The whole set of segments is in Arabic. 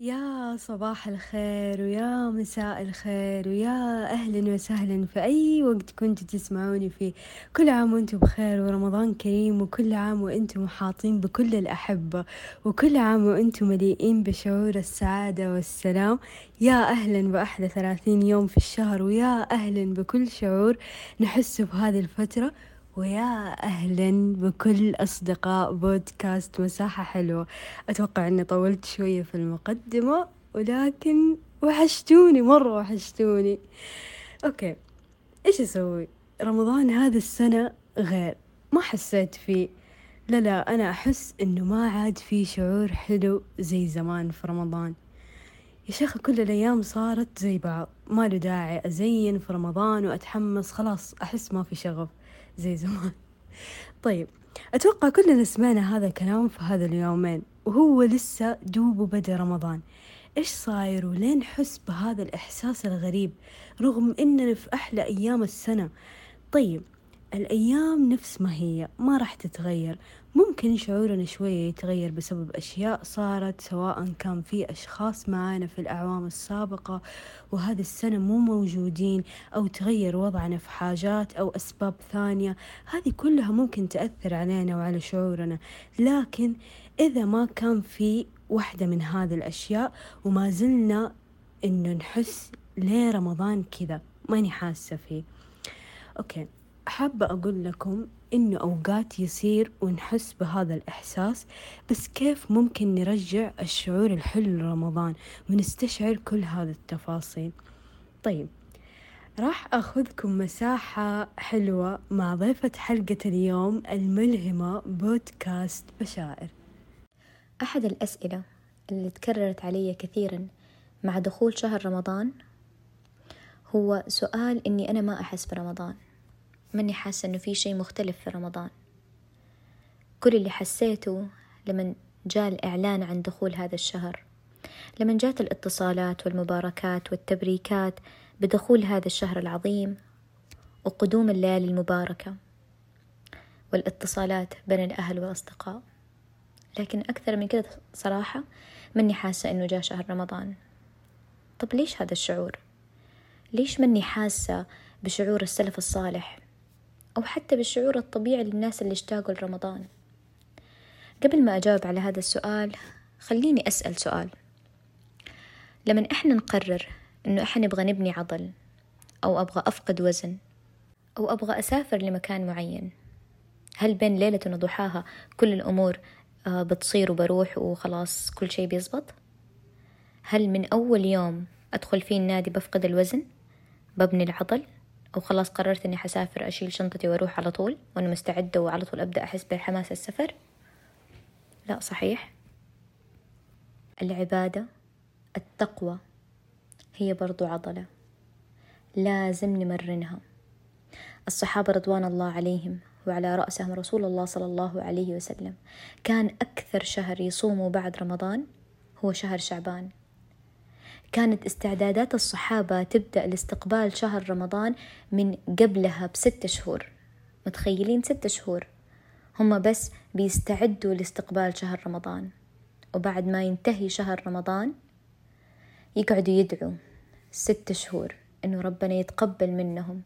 يا صباح الخير ويا مساء الخير ويا أهلا وسهلا. في أي وقت كنتوا تسمعوني فيه كل عام وأنتم بخير ورمضان كريم وكل عام وأنتم محاطين بكل الأحبة وكل عام وأنتم مليئين بشعور السعادة والسلام. يا أهلا بأحلى ثلاثين يوم في الشهر ويا أهلا بكل شعور نحسه بهذه الفترة. ويا أهلا بكل أصدقاء بودكاست مساحة حلوة. أتوقع أني طولت شوية في المقدمة ولكن وحشتوني مرة وحشتوني. أوكي إيش أسوي؟ رمضان هذا السنة غير. ما حسيت فيه. لا لا أنا أحس إنه ما عاد في شعور حلو زي زمان في رمضان. يا شيخ كل الأيام صارت زي بعض. ما له داعي أزين في رمضان وأتحمس. خلاص أحس ما في شغف. زي زمان. طيب أتوقع كلنا سمعنا هذا الكلام في هذا اليومين وهو لسه دوب بدأ رمضان. إيش صاير ولين نحس بهذا الإحساس الغريب رغم إننا في أحلى أيام السنة؟ طيب الأيام نفس ما هي ما راح تتغير ممكن شعورنا شوية يتغير بسبب أشياء صارت سواء كان في أشخاص معانا في الأعوام السابقة وهذه السنة مو موجودين أو تغير وضعنا في حاجات أو أسباب ثانية. هذه كلها ممكن تأثر علينا وعلى شعورنا. لكن إذا ما كان في واحدة من هذه الأشياء وما زلنا إنه نحس ليه رمضان كذا ماني حاسة فيه. أوكي حابة أقول لكم إنه أوقات يصير ونحس بهذا الإحساس بس كيف ممكن نرجع الشعور الحلو لرمضان ونستشعر كل هذه التفاصيل؟ طيب راح أخذكم مساحة حلوة مع ضيفة حلقة اليوم الملهمة بودكاست بشائر أحد الأسئلة اللي تكررت علي كثيرا مع دخول شهر رمضان هو سؤال إني أنا ما أحس برمضان. ماني حاسة إنه في شي مختلف في رمضان. كل اللي حسيته لما جاء الإعلان عن دخول هذا الشهر لما جات الاتصالات والمباركات والتبريكات بدخول هذا الشهر العظيم وقدوم الليالي المباركة والاتصالات بين الأهل والأصدقاء. لكن أكثر من كده صراحة مني حاسة إنه جاء شهر رمضان. طب ليش هذا الشعور؟ ليش مني حاسة بشعور السلف الصالح؟ أو حتى بالشعور الطبيعي للناس اللي اشتاقوا لرمضان قبل ما أجاوب على هذا السؤال خليني أسأل سؤال لما إحنا نقرر إنه إحنا نبغى نبني عضل أو أبغى أفقد وزن أو أبغى أسافر لمكان معين هل بين ليلة وضحاها كل الأمور آه، بتصير وبروح وخلاص كل شيء بيزبط؟ هل من أول يوم أدخل فيه النادي بفقد الوزن؟ ببني العضل؟ أو خلاص قررت إني حسافر أشيل شنطتي وأروح على طول وأنا مستعدة وعلى طول أبدأ أحس بحماس السفر. لا صحيح. العبادة التقوى هي برضو عضلة لازم نمرنها. الصحابة رضوان الله عليهم وعلى رأسهم رسول الله صلى الله عليه وسلم. كان أكثر شهر يصوموا بعد رمضان هو شهر شعبان. كانت استعدادات الصحابة تبدأ لاستقبال شهر رمضان من قبلها بست شهور. متخيلين ست شهور؟ هم بس بيستعدوا لاستقبال شهر رمضان. وبعد ما ينتهي شهر رمضان يقعدوا يدعوا ست شهور إنه ربنا يتقبل منهم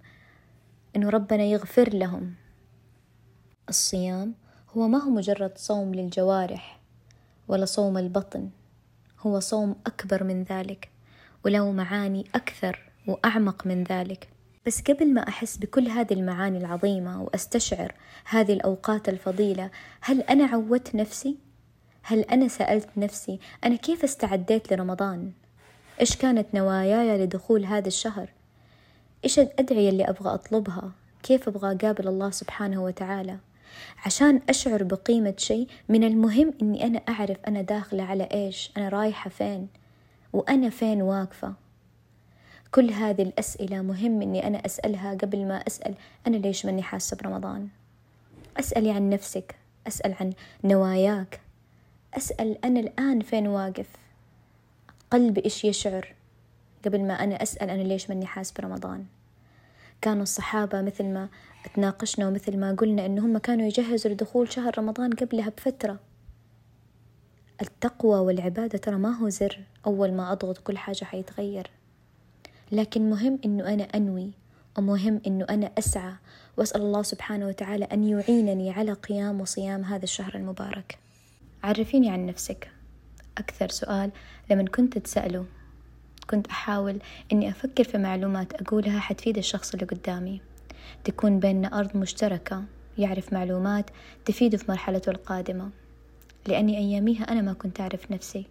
إنه ربنا يغفر لهم. الصيام هو ما هو مجرد صوم للجوارح ولا صوم البطن. هو صوم أكبر من ذلك وله معاني أكثر وأعمق من ذلك بس قبل ما أحس بكل هذه المعاني العظيمة وأستشعر هذه الأوقات الفضيلة هل أنا عودت نفسي؟ هل أنا سألت نفسي أنا كيف استعديت لرمضان؟ إيش كانت نواياي لدخول هذا الشهر؟ إيش الأدعية اللي أبغى أطلبها؟ كيف أبغى أقابل الله سبحانه وتعالى؟ عشان أشعر بقيمة شيء من المهم إني أنا أعرف أنا داخلة على إيش أنا رايحة فين وأنا فين واقفة. كل هذه الأسئلة مهم إني أنا أسألها قبل ما أسأل أنا ليش ماني حاسة برمضان. أسألي عن نفسك أسأل عن نواياك أسأل أنا الآن فين واقف. قلبي إيش يشعر قبل ما أنا أسأل أنا ليش ماني حاس برمضان. كانوا الصحابة مثل ما تناقشنا ومثل ما قلنا إن هم كانوا يجهزوا لدخول شهر رمضان قبلها بفترة. التقوى والعبادة ترى ما هو زر. أول ما أضغط كل حاجة حيتغير. لكن مهم إنه أنا أنوي ومهم إنه أنا أسعى. وأسأل الله سبحانه وتعالى أن يعينني على قيام وصيام هذا الشهر المبارك. عرفيني عن نفسك. أكثر سؤال لما كنت أتسأله كنت أحاول إني أفكر في معلومات أقولها حتفيد الشخص اللي قدامي. تكون بيننا أرض مشتركة يعرف معلومات تفيده في مرحلته القادمة. لأني أياميها أنا ما كنت أعرف نفسي.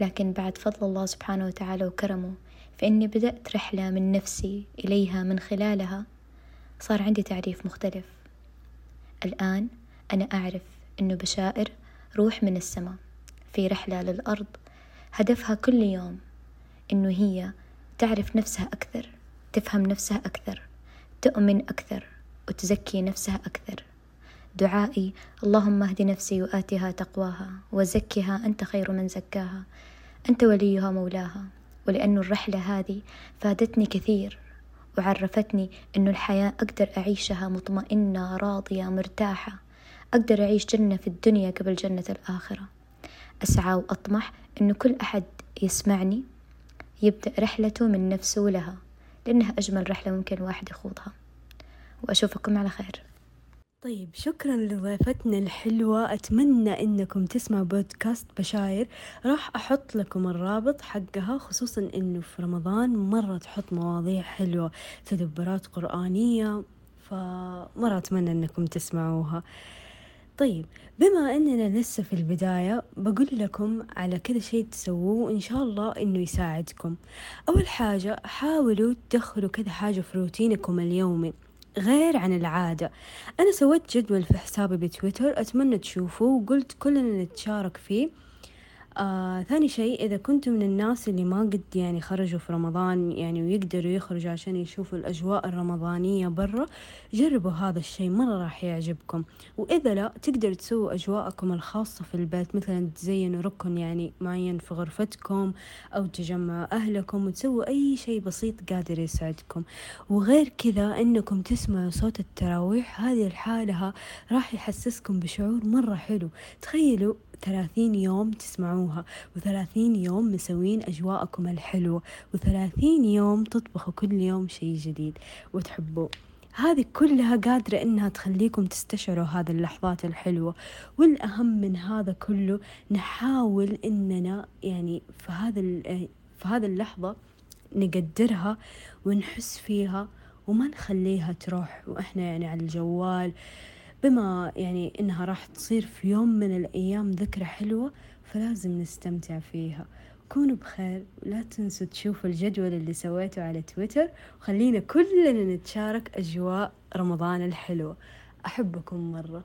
لكن بعد فضل الله سبحانه وتعالى وكرمه فإني بدأت رحلة من نفسي إليها من خلالها صار عندي تعريف مختلف. الآن أنا أعرف أنه بشائر روح من السماء في رحلة للأرض هدفها كل يوم إنه هي تعرف نفسها أكثر تفهم نفسها أكثر تؤمن أكثر وتزكي نفسها أكثر. دعائي اللهم اهد نفسي وآتها تقواها وزكها أنت خير من زكاها. أنت وليها مولاها ولأن الرحلة هذه فادتني كثير وعرفتني أنه الحياة أقدر أعيشها مطمئنة راضية مرتاحة. أقدر أعيش جنة في الدنيا قبل جنة الآخرة. أسعى وأطمح أنه كل أحد يسمعني يبدأ رحلته من نفسه لها لأنها أجمل رحلة ممكن الواحد يخوضها. وأشوفكم على خير. طيب شكرا لضيفتنا الحلوة. أتمنى إنكم تسمعوا بودكاست بشاير. راح أحط لكم الرابط حقها خصوصا إنه في رمضان مرة تحط مواضيع حلوة تدبرات قرآنية فمرة أتمنى إنكم تسمعوها. طيب بما أننا لسه في البداية بقول لكم على كذا شيء تسووه وإن شاء الله إنه يساعدكم. أول حاجة حاولوا تدخلوا كذا حاجة في روتينكم اليومي غير عن العادة. أنا سويت جدول في حسابي بتويتر أتمنى تشوفوه وقلت كلنا نتشارك فيه. آه ثاني شيء إذا كنتم من الناس اللي ما قد يعني خرجوا في رمضان يعني ويقدروا يخرجوا عشان يشوفوا الأجواء الرمضانية برا جربوا هذا الشيء مرة راح يعجبكم. وإذا لا تقدروا تسووا أجواءكم الخاصة في البيت مثلا تزينوا ركن يعني معين في غرفتكم أو تجمعوا أهلكم وتسووا أي شيء بسيط قادر يسعدكم وغير كذا إنكم تسمعوا صوت التراويح هذه الحالة راح يحسسكم بشعور مرة حلو. تخيلوا ثلاثين يوم تسمعوها وثلاثين يوم مسوين أجواءكم الحلوة وثلاثين يوم تطبخوا كل يوم شيء جديد. وتحبوه هذه كلها قادرة إنها تخليكم تستشعروا هذه اللحظات الحلوة. والأهم من هذا كله نحاول إننا يعني في هذا في هذه اللحظة نقدرها ونحس فيها وما نخليها تروح. وإحنا يعني على الجوال بما يعني إنها راح تصير في يوم من الأيام ذكرى حلوة فلازم نستمتع فيها. كونوا بخير ولا تنسوا تشوفوا الجدول اللي سويته على تويتر وخلينا كلنا نتشارك أجواء رمضان الحلوة. أحبكم مرة.